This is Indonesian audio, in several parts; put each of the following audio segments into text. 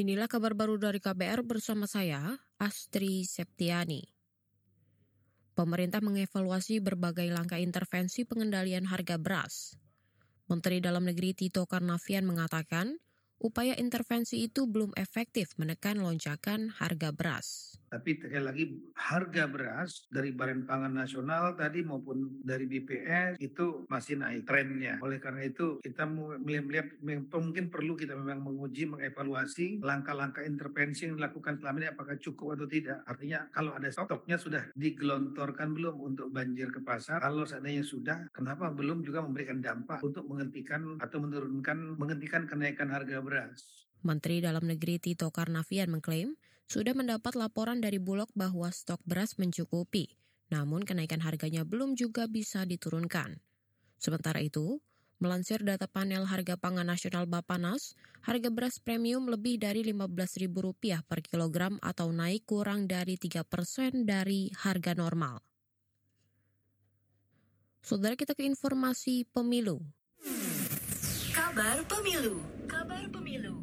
Inilah kabar baru dari KBR bersama saya, Astri Septiani. Pemerintah mengevaluasi berbagai langkah intervensi pengendalian harga beras. Menteri Dalam Negeri Tito Karnavian mengatakan, upaya intervensi itu belum efektif menekan lonjakan harga beras. Tapi sekali lagi harga beras dari Badan Pangan Nasional tadi maupun dari BPS itu masih naik trennya. Oleh karena itu kita melihat mungkin perlu kita memang menguji, mengevaluasi langkah-langkah intervensi yang dilakukan selama ini apakah cukup atau tidak. Artinya kalau ada stoknya sudah digelontorkan belum untuk banjir ke pasar. Kalau seandainya sudah, kenapa belum juga memberikan dampak untuk menghentikan atau menurunkan menghentikan kenaikan harga beras. Menteri Dalam Negeri Tito Karnavian mengklaim sudah mendapat laporan dari Bulog bahwa stok beras mencukupi, namun kenaikan harganya belum juga bisa diturunkan. Sementara itu, melansir data panel harga pangan nasional Bapanas, harga beras premium lebih dari Rp15.000 per kilogram atau naik kurang dari 3 persen dari harga normal. Saudara kita ke informasi pemilu. Kabar pemilu. Kabar pemilu.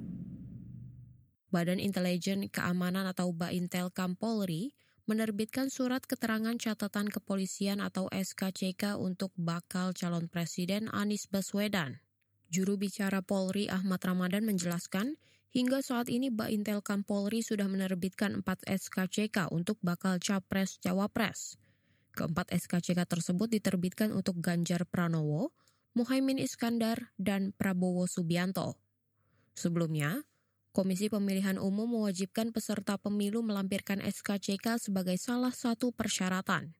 Badan Intelijen Keamanan atau Baintel Kampolri menerbitkan surat keterangan catatan kepolisian atau SKCK untuk bakal calon presiden Anies Baswedan. Juru bicara Polri Ahmad Ramadan menjelaskan, hingga saat ini Baintel Kampolri sudah menerbitkan 4 SKCK untuk bakal capres-cawapres. Keempat SKCK tersebut diterbitkan untuk Ganjar Pranowo, Muhaimin Iskandar, dan Prabowo Subianto. Sebelumnya, Komisi Pemilihan Umum mewajibkan peserta pemilu melampirkan SKCK sebagai salah satu persyaratan.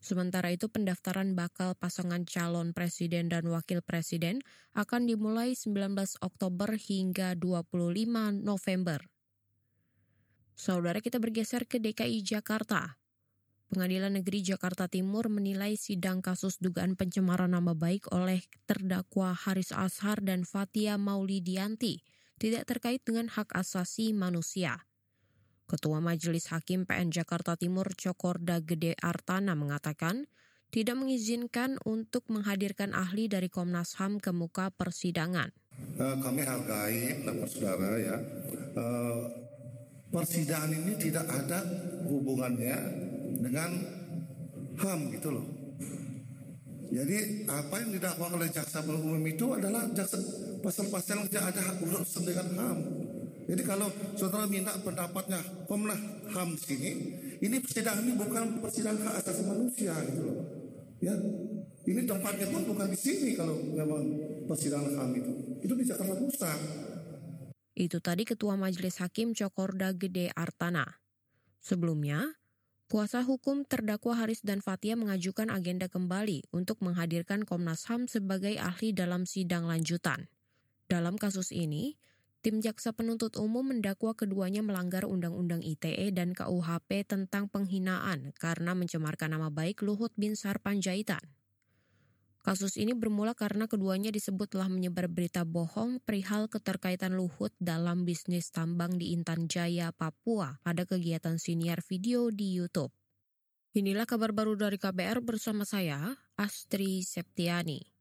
Sementara itu pendaftaran bakal pasangan calon presiden dan wakil presiden akan dimulai 19 Oktober hingga 25 November. Saudara kita bergeser ke DKI Jakarta. Pengadilan Negeri Jakarta Timur menilai sidang kasus dugaan pencemaran nama baik oleh terdakwa Haris Ashar dan Fatia Maulidianti tidak terkait dengan hak asasi manusia. Ketua Majelis Hakim PN Jakarta Timur Cokorda Gede Artana mengatakan tidak mengizinkan untuk menghadirkan ahli dari Komnas HAM ke muka persidangan. Uh, kami hargai, Bapak Saudara ya, uh, persidangan ini tidak ada hubungannya dengan HAM gitu loh. Jadi apa yang didakwa oleh jaksa umum itu adalah jaksa pasal-pasal yang ada urusan dengan HAM. Jadi kalau saudara minta pendapatnya Komnas HAM sini, ini persidangan ini bukan persidangan hak asasi manusia gitu loh. Ya, ini tempatnya pun bukan di sini kalau memang persidangan HAM itu. Itu di Jakarta Pusat. Itu tadi Ketua Majelis Hakim Cokorda Gede Artana. Sebelumnya, Kuasa hukum terdakwa Haris dan Fatia mengajukan agenda kembali untuk menghadirkan Komnas HAM sebagai ahli dalam sidang lanjutan. Dalam kasus ini, tim jaksa penuntut umum mendakwa keduanya melanggar Undang-Undang ITE dan KUHP tentang penghinaan karena mencemarkan nama baik Luhut bin Sarpanjaitan. Kasus ini bermula karena keduanya disebut telah menyebar berita bohong perihal keterkaitan Luhut dalam bisnis tambang di Intan Jaya, Papua pada kegiatan siniar video di YouTube. Inilah kabar baru dari KBR bersama saya, Astri Septiani.